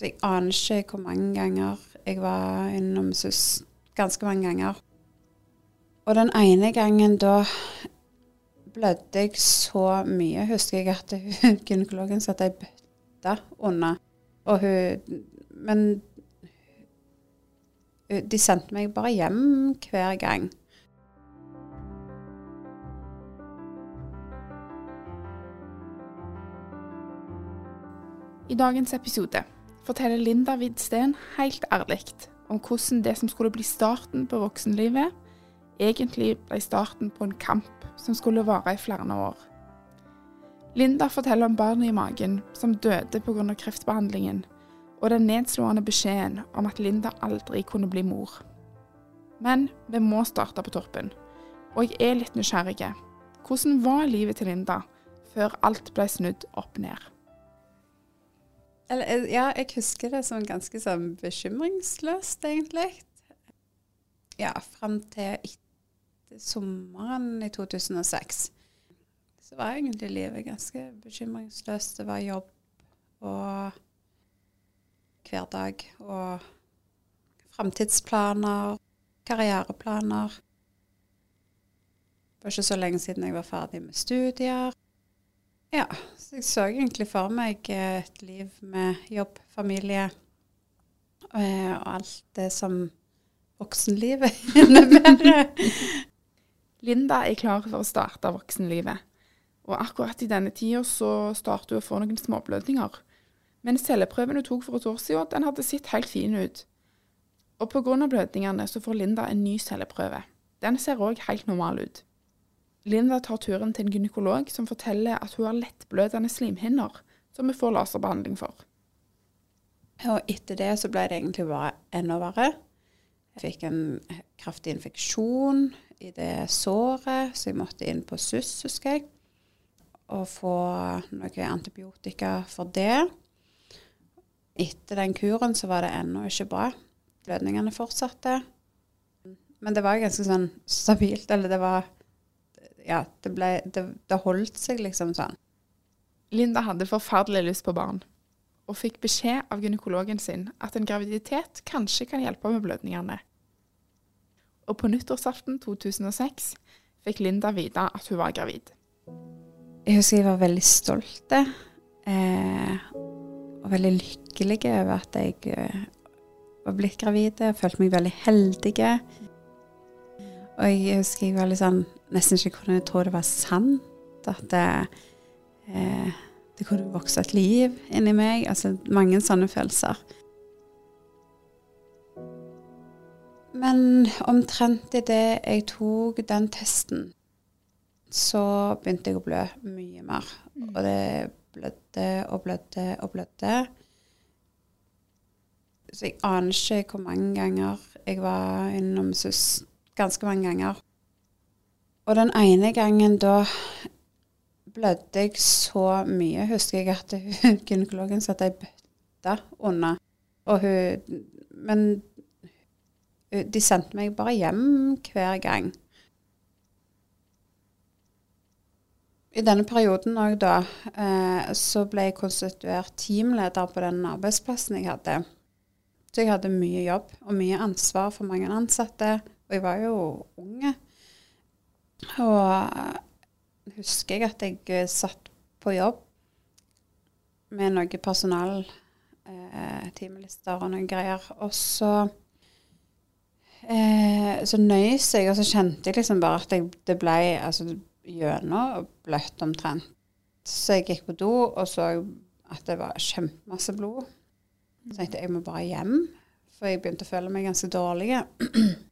Så jeg aner ikke hvor mange ganger jeg var innom SUS. Ganske mange ganger. Og den ene gangen da blødde jeg så mye, husker jeg at gynekologen satte ei bøtte under. Og hun Men de sendte meg bare hjem hver gang. I dagens episode forteller Linda Widsten helt ærlig om hvordan det som skulle bli starten på voksenlivet, egentlig ble starten på en kamp som skulle vare i flere år. Linda forteller om barnet i magen som døde pga. kreftbehandlingen, og den nedslående beskjeden om at Linda aldri kunne bli mor. Men vi må starte på toppen, og jeg er litt nysgjerrig. Hvordan var livet til Linda før alt ble snudd opp ned? Eller, eh, ja, jeg husker det som ganske sånn bekymringsløst, egentlig. Ja, fram til etter sommeren i 2006. Så var egentlig livet ganske bekymringsløst. Det var jobb og hverdag og framtidsplaner, karriereplaner. Det var ikke så lenge siden jeg var ferdig med studier. Ja, jeg så egentlig for meg et liv med jobb, familie eh, og alt det som voksenlivet innebærer. Linda er klar for å starte voksenlivet. Og akkurat i denne tida så starter hun å få noen småblødninger. Men celleprøven hun tok for et år siden, den hadde sett helt fin ut. Og pga. blødningene så får Linda en ny celleprøve. Den ser òg helt normal ut. Linda tar turen til en gynekolog som forteller at hun har lettblødende slimhinner, som hun får laserbehandling for. Og etter det så ble det egentlig bare enda verre. Jeg fikk en kraftig infeksjon i det såret, så jeg måtte inn på SUS, husker jeg. Og få noe antibiotika for det. Etter den kuren så var det ennå ikke bra. Blødningene fortsatte. Men det var ganske sånn stabilt, eller det var Ja, det ble Det, det holdt seg liksom sånn. Linda hadde forferdelig lyst på barn, og fikk beskjed av gynekologen sin at en graviditet kanskje kan hjelpe med blødningene. Og på nyttårsaften 2006 fikk Linda vite at hun var gravid. Jeg husker jeg var veldig stolt eh, og veldig lykkelig over at jeg eh, var blitt gravid. Jeg følte meg veldig heldig. Og jeg husker jeg var litt sånn nesten ikke kunne tro det var sant. At det, eh, det kunne vokse et liv inni meg. Altså mange sånne følelser. Men omtrent idet jeg tok den testen, så begynte jeg å blø mye mer. Og det blødde og blødde og blødde. Så jeg aner ikke hvor mange ganger jeg var innom SUS. Ganske mange ganger. Og den ene gangen da blødde jeg så mye, husker jeg at hun, gynekologen satte ei bøtte under. Og hun Men de sendte meg bare hjem hver gang. I denne perioden òg, da, eh, så ble jeg konstituert teamleder på den arbeidsplassen jeg hadde. Så jeg hadde mye jobb og mye ansvar for mange ansatte. Og jeg var jo unge. Og eh, husker jeg at jeg eh, satt på jobb med noen personal, eh, og noen greier. Og så eh, så nøys jeg, og så kjente jeg liksom bare at jeg, det ble altså, gjennom bløtt omtrent. Så jeg gikk på do og så at det var kjempemasse blod. Så tenkte jeg jeg må bare hjem, for jeg begynte å føle meg ganske dårlig.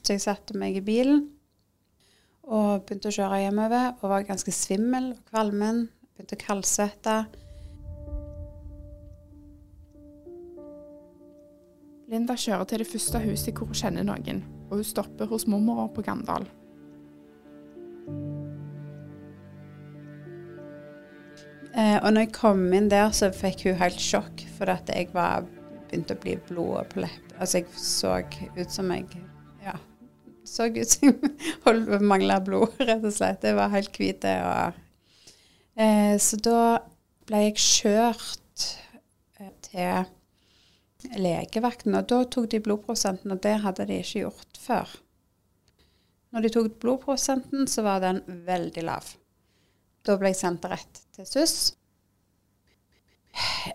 Så jeg satte meg i bilen og begynte å kjøre hjemover og var ganske svimmel og kvalmen. Begynte å kaldsvette. Linda kjører til det første huset hvor hun kjenner noen, og hun stopper hos mormora på Gandal. Eh, og når jeg kom inn der, så fikk hun helt sjokk, for at jeg var begynte å bli blod på leppene. Altså, jeg så ut som jeg. Så ut som mangla blod, rett og slett. Jeg var helt hvit. Eh, så da ble jeg kjørt eh, til legevakten, og da tok de blodprosenten, og det hadde de ikke gjort før. Når de tok blodprosenten, så var den veldig lav. Da ble jeg sendt rett til SUS.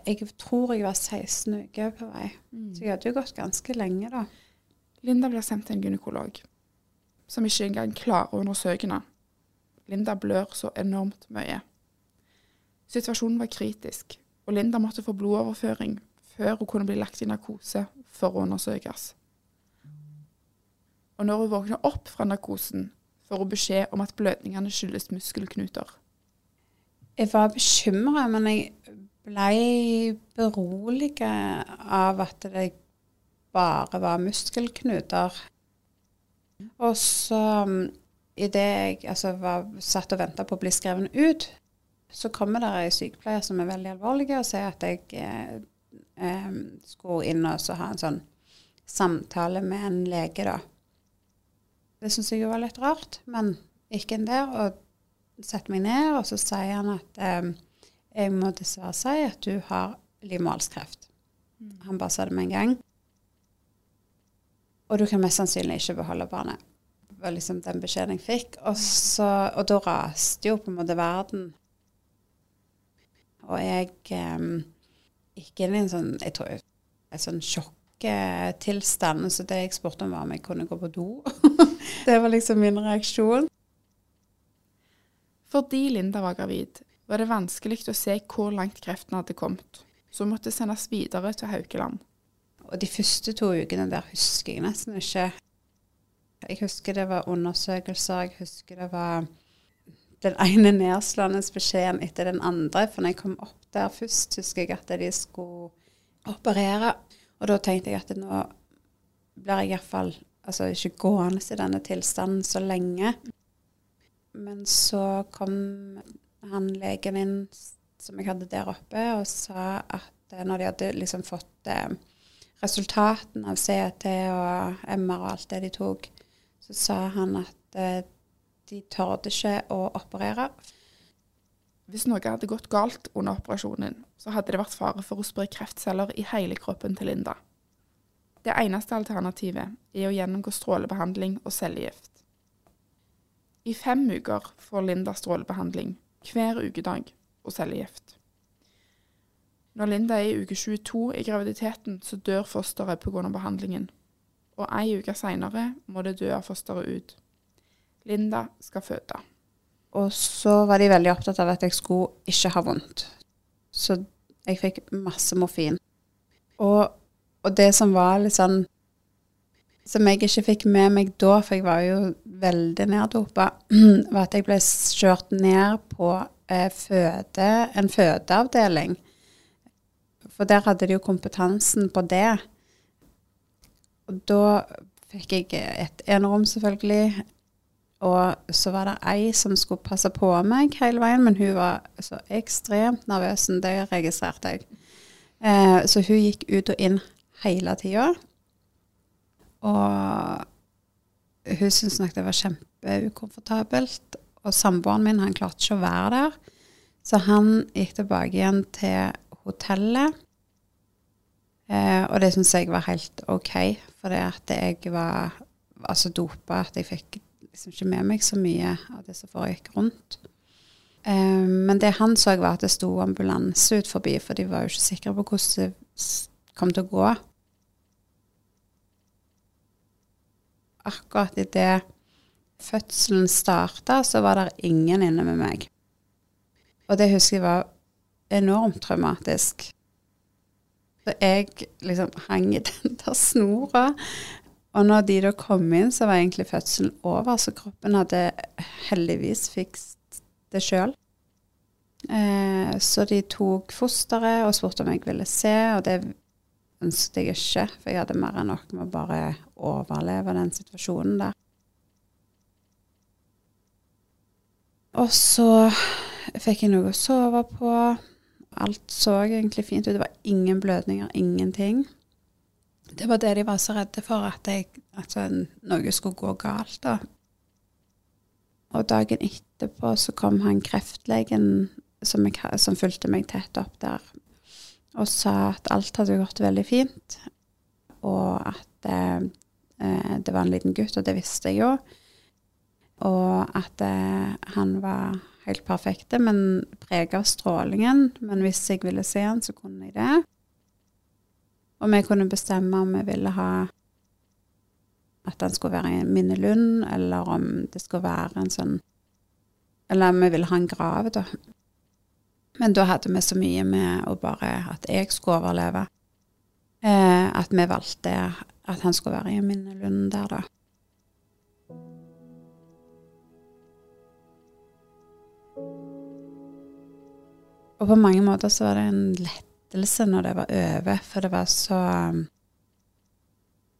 Jeg tror jeg var 16 uker på vei, mm. så jeg hadde jo gått ganske lenge da. Linda blir sendt til en gynekolog, som ikke engang klarer å undersøke henne. Linda blør så enormt mye. Situasjonen var kritisk, og Linda måtte få blodoverføring før hun kunne bli lagt i narkose for å undersøkes. Og når hun våkner opp fra narkosen, får hun beskjed om at blødningene skyldes muskelknuter. Jeg var bekymra, men jeg ble beroliget av at det bare var muskelknuter. Og så um, idet jeg altså, var satt og venta på å bli skrevet ut, så kommer det ei sykepleier som er veldig alvorlig, og sier at jeg eh, eh, skulle inn og ha en sånn samtale med en lege, da. Det syns jeg jo var litt rart, men gikk inn der. og setter meg ned, og så sier han at eh, jeg må dessverre si at du har livmorhalskreft. Mm. Han bare sa det med en gang. Og du kan mest sannsynlig ikke beholde barnet. Det var liksom den beskjeden jeg fikk. Og, så, og da raste jo på en måte verden. Og jeg eh, gikk inn i en sånn jeg tror, en sånn sjokktilstand. Så det jeg spurte om, var om jeg kunne gå på do. det var liksom min reaksjon. Fordi Linda var gravid, var det vanskelig å se hvor langt kreften hadde kommet, så hun måtte sendes videre til Haukeland. Og de første to ukene der husker jeg nesten ikke. Jeg husker det var undersøkelser, jeg husker det var den ene nedslående etter den andre. For når jeg kom opp der først, husker jeg at de skulle operere. Og da tenkte jeg at nå blir jeg iallfall altså ikke gående i denne tilstanden så lenge. Men så kom han legen inn som jeg hadde der oppe, og sa at eh, når de hadde liksom fått eh, resultatene av CT og MR og alt det de tok, så sa han at eh, de torde ikke å operere. Hvis noe hadde gått galt under operasjonen, så hadde det vært fare for å spre kreftceller i hele kroppen til Linda. Det eneste alternativet er å gjennomgå strålebehandling og cellegift. I fem uker får Linda strålebehandling hver ukedag og cellegift. Når Linda er i uke 22 i graviditeten, så dør fosteret pga. behandlingen. Og ei uke seinere må det dø av fosteret ut. Linda skal føde. Og så var de veldig opptatt av at jeg skulle ikke ha vondt. Så jeg fikk masse morfin. Og, og det som var litt sånn som jeg ikke fikk med meg da, for jeg var jo veldig neddopa, var at jeg ble kjørt ned på eh, føde, en fødeavdeling. For der hadde de jo kompetansen på det. Og da fikk jeg et enerom, selvfølgelig. Og så var det ei som skulle passe på meg hele veien, men hun var så ekstremt nervøs. Det registrerte jeg. Eh, så hun gikk ut og inn hele tida. Og hun syntes nok det var kjempeukomfortabelt. Og samboeren min han klarte ikke å være der, så han gikk tilbake igjen til hotellet. Eh, og det syns jeg var helt OK, for det at jeg var, altså så dopa at jeg fikk liksom ikke med meg så mye av det som foregikk rundt. Eh, men det han så, var at det sto ambulanse ut forbi, for de var jo ikke sikre på hvordan det kom til å gå. akkurat idet fødselen starta, så var det ingen inne med meg. Og det husker jeg var enormt traumatisk. Så jeg liksom hang i den der snora. Og når de da kom inn, så var egentlig fødselen over, så kroppen hadde heldigvis fikst det sjøl. Eh, så de tok fosteret og spurte om jeg ville se, og det ønsket jeg ikke, for jeg hadde mer enn nok med å bare overleve den situasjonen der. Og så fikk jeg noe å sove på. Alt så egentlig fint ut. Det var ingen blødninger, ingenting. Det var det de var så redde for, at, jeg, at noe skulle gå galt. da. Og dagen etterpå så kom han kreftlegen som, jeg, som fulgte meg tett opp der, og sa at alt hadde gått veldig fint, og at eh, det var en liten gutt, og det visste jeg jo. Og at eh, han var helt perfekte, men prega av strålingen. Men hvis jeg ville se han, så kunne jeg det. Og vi kunne bestemme om vi ville ha at han skulle være en minnelund, eller om det skulle være en sånn Eller om vi ville ha en grav, da. Men da hadde vi så mye med å bare at jeg skulle overleve, eh, at vi valgte at han skulle være i en minnelund der, da. Og på mange måter så var det en lettelse når det var over, for det var så um,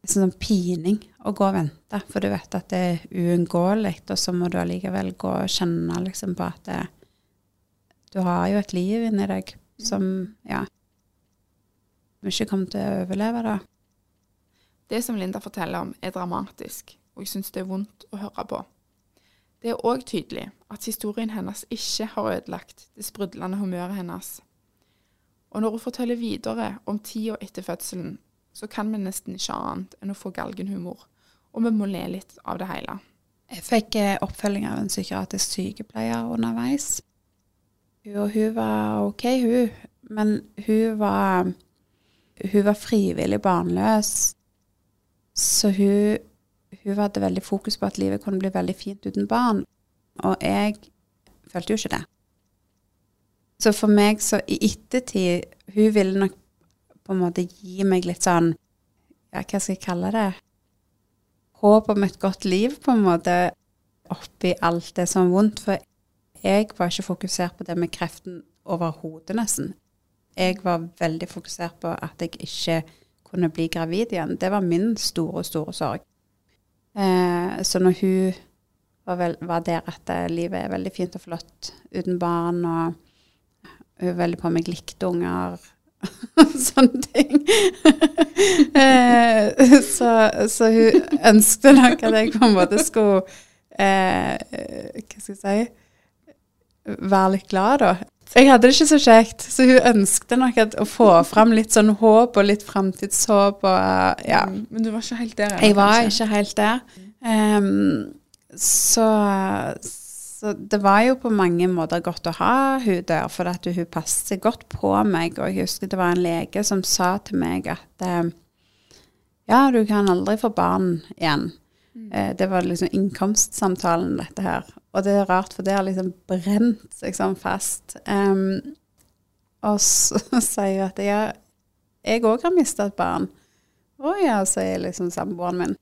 sånn pining å gå og vente, for du vet at det er uunngåelig, og så må du allikevel gå og kjenne liksom på at det, du har jo et liv inni deg som ja, du ikke kommer til å overleve, da. Det som Linda forteller om, er dramatisk, og jeg syns det er vondt å høre på. Det er òg tydelig at historien hennes ikke har ødelagt det sprudlende humøret hennes. Og når hun forteller videre om tida etter fødselen, så kan vi nesten ikke annet enn å få galgenhumor, og vi må le litt av det hele. Jeg fikk eh, oppfølging av en psykiatrisk sykepleier underveis. Hun, hun var OK, hun, men hun var, hun var frivillig barnløs. Så hun hun hadde veldig fokus på at livet kunne bli veldig fint uten barn. Og jeg følte jo ikke det. Så for meg så i ettertid Hun ville nok på en måte gi meg litt sånn Ja, hva skal jeg kalle det? Håp om et godt liv, på en måte, oppi alt det som er vondt. For jeg var ikke fokusert på det med kreften overhodet, nesten. Jeg var veldig fokusert på at jeg ikke kunne bli gravid igjen. Det var min store, store sorg. Eh, så når hun var, vel, var, der at eh, livet er veldig fint og flott uten barn, og hun er veldig på meg likte unger Sånne ting. eh, så, så, hun ønsket nok at jeg på en måte skulle eh, Hva skal jeg si Være litt glad, da. Jeg hadde det ikke så kjekt, så hun ønsket nok at, å få fram litt sånn håp og litt framtidshåp. Og, ja. Mm, men du var ikke helt der? Jeg var kanskje? ikke helt der. Um, så, så, det var jo på mange måter godt å ha hun der, for at hun passet godt på meg. Og jeg husker det var en lege som sa til meg at um, ja, du kan aldri få barn igjen. Mm. Uh, det var liksom innkomstsamtalen, dette her. Og det er rart, for det har liksom brent seg sånn fast. Um, og så sier hun at jeg òg har mista et barn. Å ja, sier liksom samboeren min.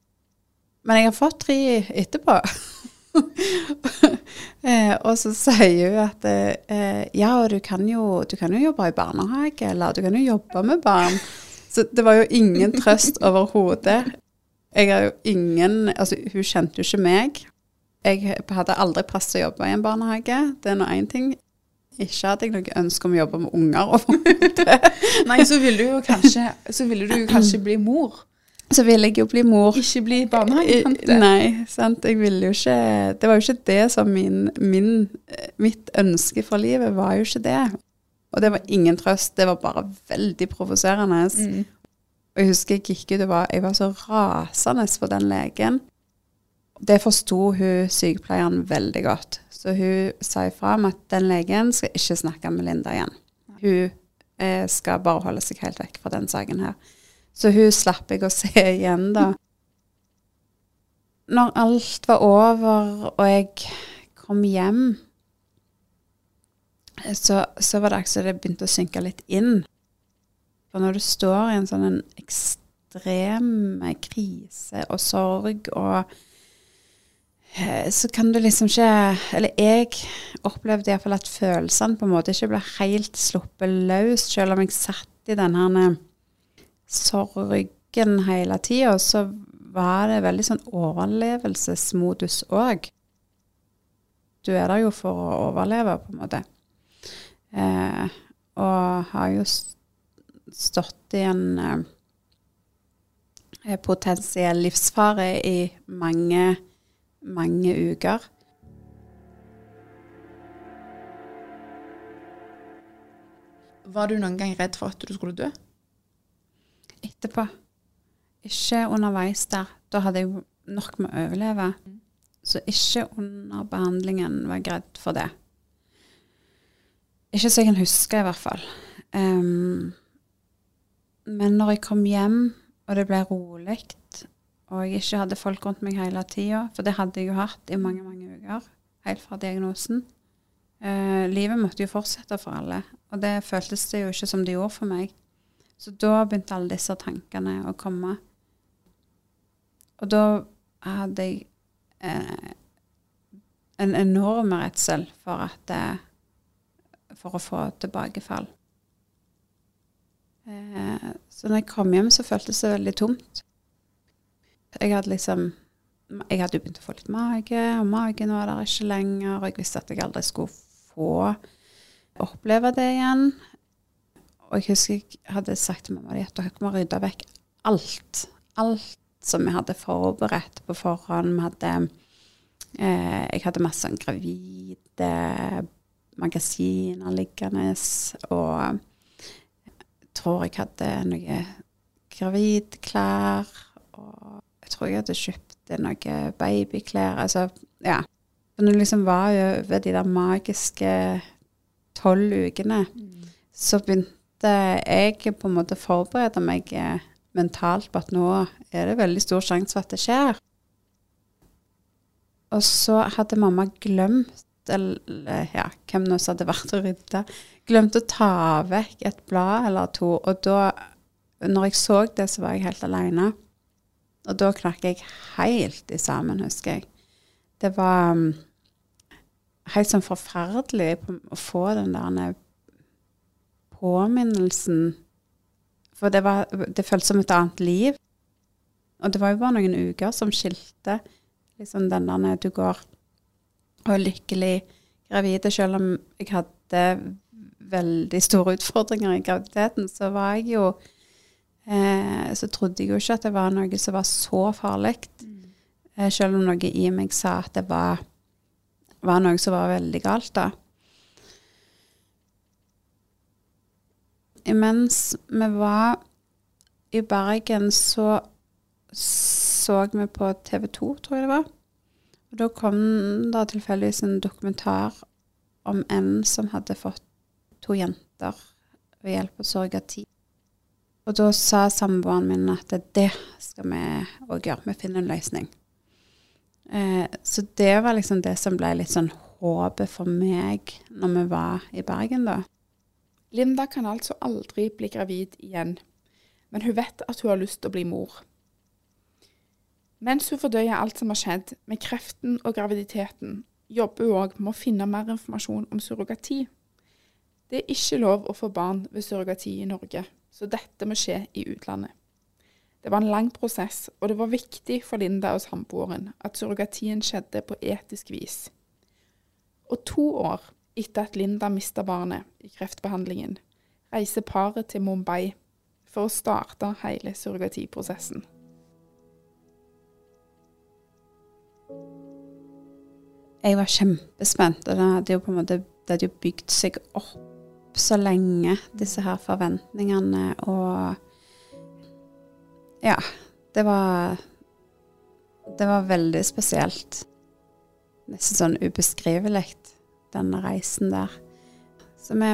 Men jeg har fått tre etterpå. eh, og så sier hun at eh, ja, du kan, jo, du kan jo jobbe i barnehage, eller du kan jo jobbe med barn. Så det var jo ingen trøst overhodet. Jeg har jo ingen Altså, hun kjente jo ikke meg. Jeg hadde aldri plass til å jobbe i en barnehage. Det er nå én ting. Ikke hadde jeg noe ønske om å jobbe med unger. Nei, så ville du jo kanskje, så ville du kanskje bli mor. Så ville jeg jo bli mor. Ikke bli barnehagetante. Nei, sant. Jeg ville jo ikke Det var jo ikke det som min, min, Mitt ønske for livet var jo ikke det. Og det var ingen trøst. Det var bare veldig provoserende. Mm. Og jeg husker jeg gikk ut og var, jeg var så rasende på den legen. Det forsto hun sykepleieren veldig godt. Så hun sa ifra om at den legen skal ikke snakke med Linda igjen. Hun eh, skal bare holde seg helt vekk fra den saken her. Så hun slapp jeg å se igjen, da. Når alt var over og jeg kom hjem, så, så var det akkurat det begynte å synke litt inn. For når du står i en sånn en ekstrem krise og sorg og Eh, så kan du liksom ikke Eller jeg opplevde iallfall at følelsene på en måte ikke ble helt sluppet løs, selv om jeg satt i den her sorgen hele tida, så var det veldig sånn overlevelsesmodus òg. Du er der jo for å overleve, på en måte. Eh, og har jo stått i en eh, potensiell livsfare i mange, mange uker. Var du noen gang redd for at du skulle dø? Etterpå. Ikke underveis der. Da hadde jeg nok med å overleve. Så ikke under behandlingen var jeg redd for det. Ikke så jeg kan huske, i hvert fall. Um, men når jeg kom hjem, og det ble rolig, og jeg ikke hadde folk rundt meg hele tida, for det hadde jeg jo hatt i mange, mange uker, helt fra diagnosen eh, Livet måtte jo fortsette for alle, og det føltes det jo ikke som det gjorde for meg. Så da begynte alle disse tankene å komme. Og da hadde jeg eh, en enorm redsel for at eh, For å få tilbakefall. Eh, så når jeg kom hjem, så føltes det veldig tomt. Jeg hadde liksom Jeg hadde jo begynt å få litt mage, og magen var der ikke lenger. Og jeg visste at jeg aldri skulle få oppleve det igjen. Og jeg husker jeg hadde sagt til mamma at dere må rydde vekk alt. Alt som vi hadde forberedt på forhånd. Hadde, eh, jeg hadde masse sånn gravide magasiner liggende, og jeg tror jeg hadde noe gravidklær, og jeg tror jeg hadde kjøpt noe babyklær. Altså, ja. Når det liksom var over de der magiske tolv ukene, mm. så begynte jeg på en måte å forberede meg eh, mentalt på at nå er det veldig stor sjanse for at det skjer. Og så hadde mamma glemt, eller ja, hvem nå som hadde vært og rydda, glemte å ta vekk et blad eller to. Og da, når jeg så det, så var jeg helt aleine. Og da knakk jeg helt i sammen, husker jeg. Det var um, helt sånn forferdelig å få den der påminnelsen for det, var, det føltes som et annet liv. Og det var jo bare noen uker som skilte liksom den der du går og lykkelig gravide. Selv om jeg hadde veldig store utfordringer i graviditeten, så var jeg jo eh, Så trodde jeg jo ikke at det var noe som var så farlig. Mm. Eh, selv om noe i meg sa at det var, var noe som var veldig galt, da. imens vi var i Bergen, så så vi på TV 2, tror jeg det var. Og da kom det tilfeldigvis en dokumentar om en som hadde fått to jenter ved hjelp av surrogati. Og da sa samboeren min at det skal vi òg gjøre. Vi finner en løsning. Eh, så det var liksom det som ble litt sånn håpet for meg når vi var i Bergen, da. Linda kan altså aldri bli gravid igjen, men hun vet at hun har lyst til å bli mor. Mens hun fordøyer alt som har skjedd med kreften og graviditeten, jobber hun òg med å finne mer informasjon om surrogati. Det er ikke lov å få barn ved surrogati i Norge, så dette må skje i utlandet. Det var en lang prosess, og det var viktig for Linda og samboeren at surrogatien skjedde på etisk vis. Og to år etter at Linda mista barnet i kreftbehandlingen, reiser paret til Mumbai for å starte hele surrogatiprosessen. Jeg var kjempespent, og det hadde jo måte det hadde jo bygd seg opp så lenge, disse her forventningene og Ja. Det var Det var veldig spesielt. Nesten sånn ubeskrivelig denne reisen der. Så vi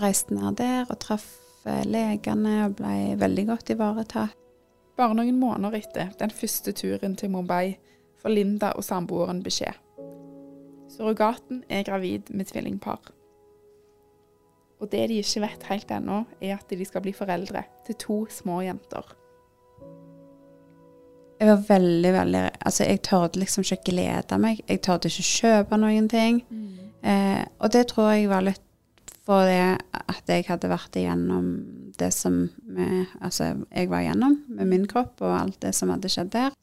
reiste ned der og traff eh, legene og ble veldig godt ivaretatt. Bare noen måneder etter den første turen til Mumbai får Linda og samboeren beskjed. Surrogaten er gravid med tvillingpar. Og det de ikke vet helt ennå, er at de skal bli foreldre til to små jenter. Jeg var veldig, veldig Altså, jeg torde liksom ikke glede meg. Jeg torde ikke kjøpe noen ting. Mm. Eh, og det tror jeg var litt for det at jeg hadde vært igjennom det som vi, altså, jeg var igjennom med min kropp, og alt det som hadde skjedd der.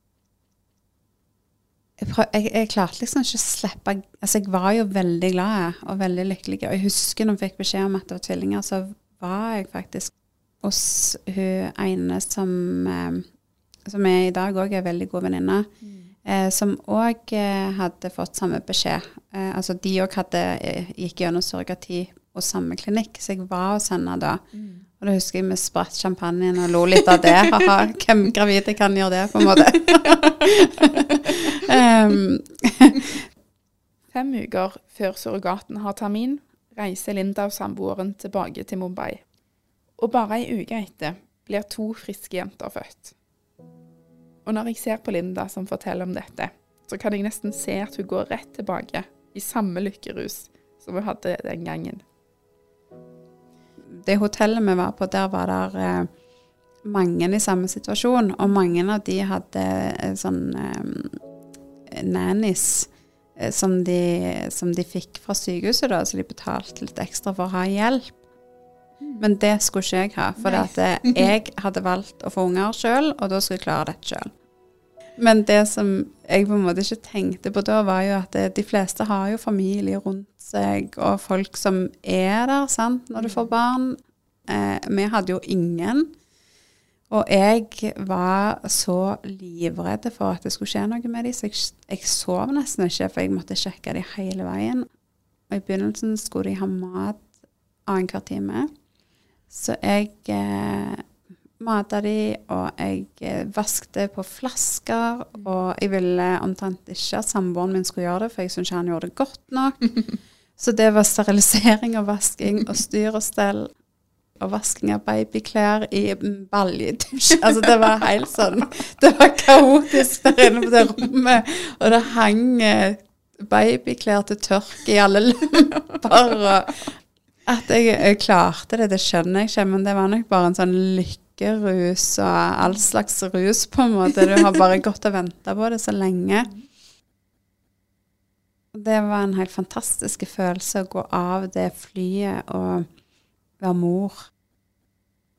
Jeg, prøv, jeg, jeg klarte liksom ikke å slippe Altså, jeg var jo veldig glad og veldig lykkelig. Og jeg husker når jeg fikk beskjed om at det var tvillinger, så var jeg faktisk hos hun ene som, eh, som er i dag òg er veldig god venninne. Eh, som òg eh, hadde fått samme beskjed. Eh, altså de òg eh, gikk gjennom surrogati og samme klinikk, så jeg var hos henne da. Og da husker jeg vi spratt champagnen og lo litt av det. Haha, hvem gravide kan gjøre det, på en måte. um, Fem uker før surrogaten har termin, reiser Linda og samboeren tilbake til Mumbai. Og bare ei uke etter blir to friske jenter født. Og når jeg ser på Linda som forteller om dette, så kan jeg nesten se at hun går rett tilbake i samme lykkerus som hun hadde den gangen. Det hotellet vi var på, der var det eh, mange i samme situasjon, og mange av de hadde eh, sånn eh, nannies eh, som, de, som de fikk fra sykehuset, da, så de betalte litt ekstra for å ha hjelp. Men det skulle ikke jeg ha, for eh, jeg hadde valgt å få unger sjøl, og da skulle jeg klare dette sjøl. Men det som jeg på en måte ikke tenkte på da, var jo at de fleste har jo familie rundt seg, og folk som er der sant, når du får barn. Eh, vi hadde jo ingen. Og jeg var så livredd for at det skulle skje noe med dem, så jeg, jeg sov nesten ikke, for jeg måtte sjekke dem hele veien. Og i begynnelsen skulle de ha mat annenhver time. Så jeg eh, mata de, og jeg eh, vaskte på flasker. Og jeg ville omtrent ikke at samboeren min skulle gjøre det, for jeg syntes ikke han gjorde det godt nok. Så det var sterilisering og vasking og styr og stell. Og vasking av babyklær i baljedusj. Altså, det var helt sånn Det var kaotisk der inne på det rommet. Og det hang eh, babyklær til tørk i alle lepper. Og at jeg, jeg klarte det, det skjønner jeg ikke, men det var nok bare en sånn lykkerus og all slags rus, på en måte. Du har bare gått og venta på det så lenge. Det var en helt fantastisk følelse å gå av det flyet og være mor.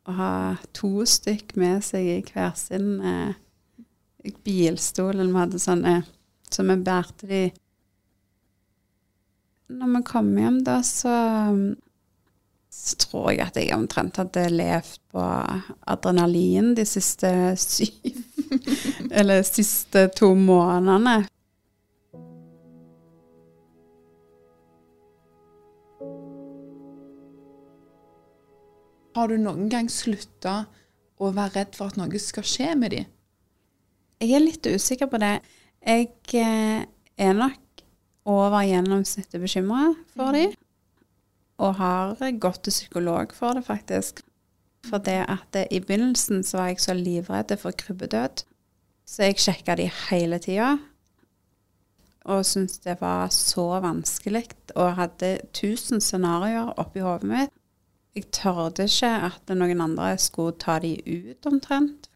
Å ha to stykk med seg i hver sin eh, bilstol. Vi hadde sånne Så vi bærte de Når vi kom hjem, da, så så tror jeg at jeg omtrent hadde levd på adrenalin de siste syv Eller siste to månedene. Har du noen gang slutta å være redd for at noe skal skje med dem? Jeg er litt usikker på det. Jeg eh, er nok over gjennomsnittet bekymra for dem. Og har gått til psykolog for det, faktisk. For det at det, i begynnelsen så var jeg så livredd for krybbedød. Så jeg sjekka de hele tida. Og syntes det var så vanskelig. Og hadde tusen scenarioer oppi hodet mitt. Jeg tørde ikke at noen andre skulle ta de ut, omtrent.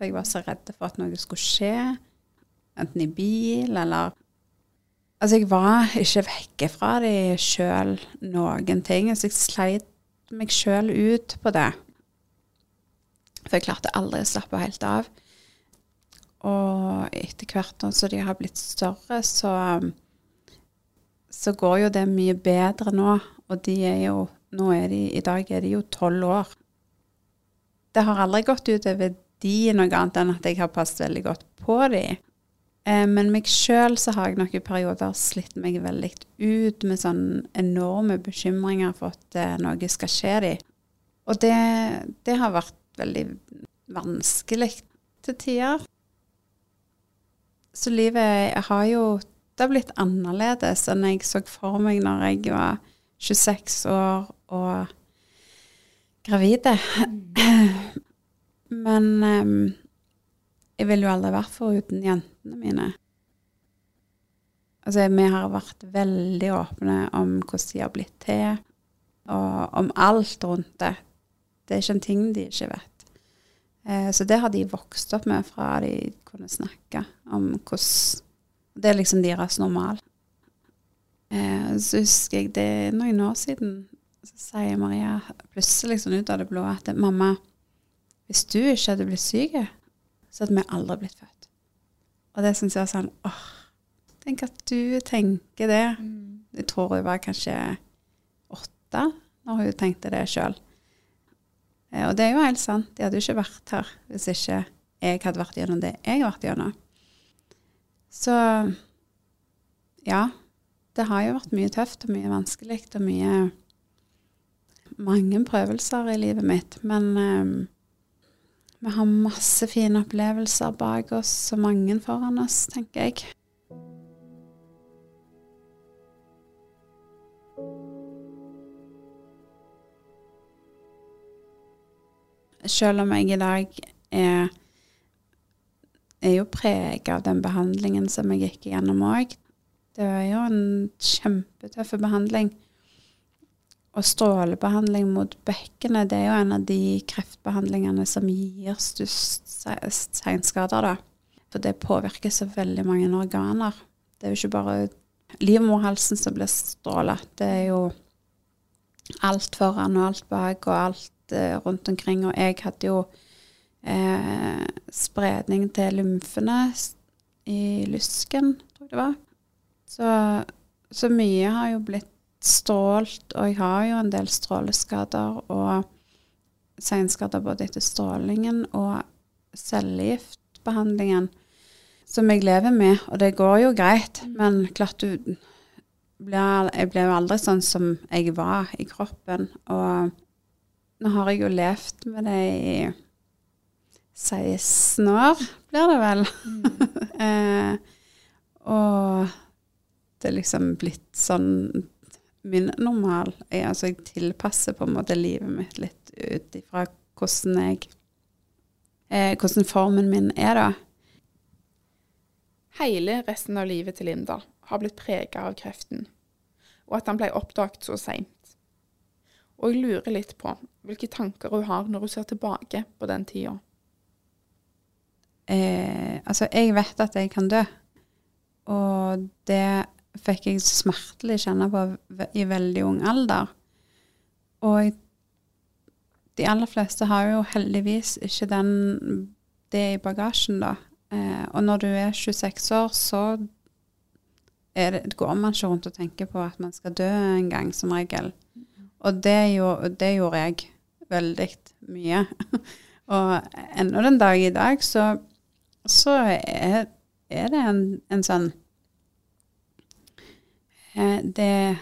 Jeg var så redd for at noe skulle skje. Enten i bil eller Altså, jeg var ikke vekke fra de sjøl noen ting. Så jeg sleit meg sjøl ut på det. For jeg klarte aldri å slappe helt av. Og etter hvert som de har blitt større, så, så går jo det mye bedre nå. Og de er jo nå er de, I dag er de jo tolv år. Det har aldri gått utover de noe annet enn at jeg har passet veldig godt på de. Eh, men meg sjøl så har jeg nok i perioder slitt meg veldig ut med sånne enorme bekymringer for at eh, noe skal skje de. Og det, det har vært veldig vanskelig til tider. Så livet har jo Det har blitt annerledes enn jeg så for meg når jeg var 26 år og gravide. Men um, jeg ville jo aldri vært foruten jentene mine. Altså, vi har vært veldig åpne om hvordan de har blitt til, og om alt rundt det. Det er ikke en ting de ikke vet. Eh, så det har de vokst opp med fra de kunne snakke om hvordan Det er liksom deres normal. Eh, så husker jeg det noen år siden Så sier Maria plutselig liksom ut av det blå at mamma, hvis du ikke hadde blitt syk, så hadde vi aldri blitt født. Og det syns jeg var sånn åh, tenk at du tenker det. Jeg tror hun var kanskje åtte når hun tenkte det sjøl. Og det er jo helt sant. De hadde jo ikke vært her hvis ikke jeg hadde vært gjennom det jeg har vært gjennom. Så ja. Det har jo vært mye tøft og mye vanskelig og mye Mange prøvelser i livet mitt. Men um, vi har masse fine opplevelser bak oss og mange foran oss, tenker jeg. Selv om jeg i dag er er jo preget av den behandlingen som jeg gikk igjennom òg. Det var jo en kjempetøff behandling. Og strålebehandling mot bekkenet, det er jo en av de kreftbehandlingene som gir størst seinskader, da. For det påvirker så veldig mange organer. Det er jo ikke bare livmorhalsen som blir stråla. Det er jo alt foran og alt bak og alt eh, rundt omkring. Og jeg hadde jo eh, spredning til lymfene i lysken, tror jeg det var. Så, så, mye har jo blitt strålt, og jeg har jo en del stråleskader og senskader både etter strålingen og cellegiftbehandlingen, som jeg lever med. Og det går jo greit, mm. men klart du blir, Jeg ble jo aldri sånn som jeg var i kroppen. Og nå har jeg jo levd med det i 16 år, blir det vel. Mm. eh, og det er liksom blitt sånn min normal. Jeg, altså, jeg tilpasser på en måte livet mitt litt ut ifra hvordan jeg eh, Hvordan formen min er, da. Hele resten av livet til Linda har blitt prega av kreften, og at han ble oppdaget så seint. Og jeg lurer litt på hvilke tanker hun har når hun ser tilbake på den tida eh, Altså, jeg vet at jeg kan dø. Og det fikk jeg smertelig kjenne på i veldig ung alder. Og de aller fleste har jo heldigvis ikke den, det i bagasjen, da. Eh, og når du er 26 år, så det, går man ikke rundt og tenker på at man skal dø en gang, som regel. Og det, jo, det gjorde jeg veldig mye. og ennå den dag i dag så så er, er det en, en sånn det,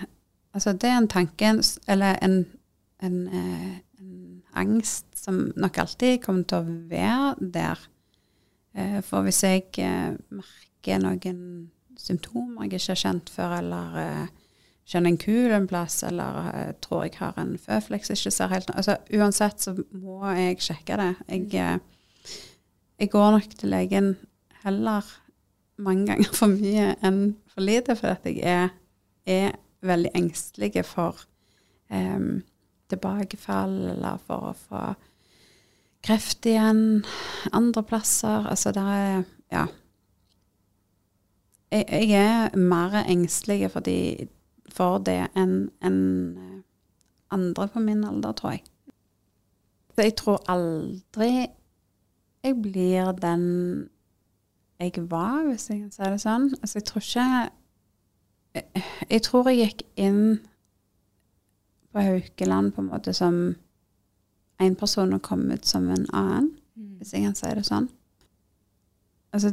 altså det er en tanke, eller en, en, eh, en, angst, som nok alltid kommer til å være der. Eh, for hvis jeg merker noen symptomer jeg ikke har kjent før, eller kjenner en kul en plass, eller tror jeg har en føfleks ikke ser helt altså Uansett så må jeg sjekke det. Jeg jeg går nok til legen heller mange ganger for mye enn for lite, for at jeg er, er veldig engstelige for um, tilbakefall eller for å få kreft igjen andre plasser. Altså det er Ja. Jeg, jeg er mer engstelig for, de, for det enn en andre på min alder, tror jeg. Så jeg tror aldri jeg blir den jeg var, hvis jeg kan si det sånn. Altså, jeg tror ikke jeg, tror jeg gikk inn på Haukeland på en måte som en person og kom ut som en annen, mm. hvis jeg kan si det sånn. Altså,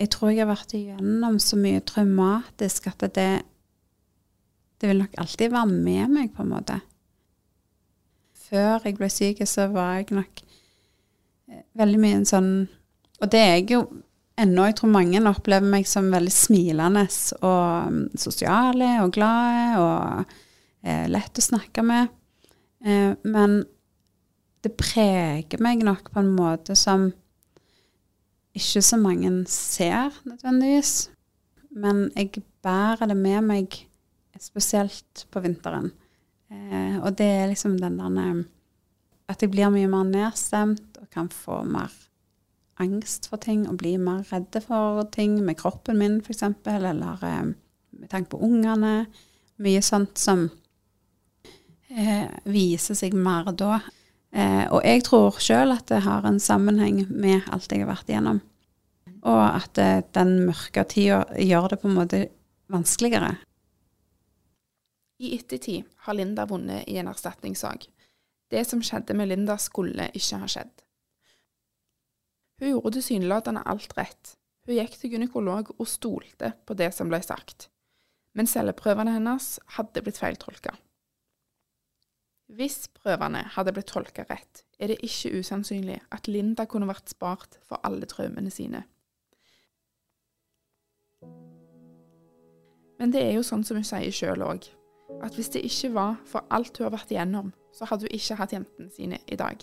jeg tror jeg har vært igjennom så mye traumatisk at det, det vil nok alltid være med meg, på en måte. Før jeg ble syk, så var jeg nok veldig mye en sånn Og det er jeg jo ennå. Jeg tror mange opplever meg som veldig smilende og um, sosiale og glade og eh, lett å snakke med. Eh, men det preger meg nok på en måte som ikke så mange ser nødvendigvis. Men jeg bærer det med meg, spesielt på vinteren. Eh, og det er liksom den der At jeg blir mye mer nedstemt og kan få mer angst for ting og blir mer redde for ting med kroppen min, f.eks., eller eh, med tanke på ungene. Mye sånt som eh, viser seg mer da. Eh, og jeg tror sjøl at det har en sammenheng med alt jeg har vært igjennom. Og at eh, den mørke tida gjør det på en måte vanskeligere. I ettertid har Linda vunnet i en erstatningssak. Det som skjedde med Linda, skulle ikke ha skjedd. Hun gjorde tilsynelatende alt rett. Hun gikk til gynekolog og stolte på det som ble sagt. Men celleprøvene hennes hadde blitt feiltolka. Hvis prøvene hadde blitt tolka rett, er det ikke usannsynlig at Linda kunne vært spart for alle traumene sine. Men det er jo sånn som hun sier sjøl òg, at hvis det ikke var for alt hun har vært igjennom, så hadde hun ikke hatt jentene sine i dag.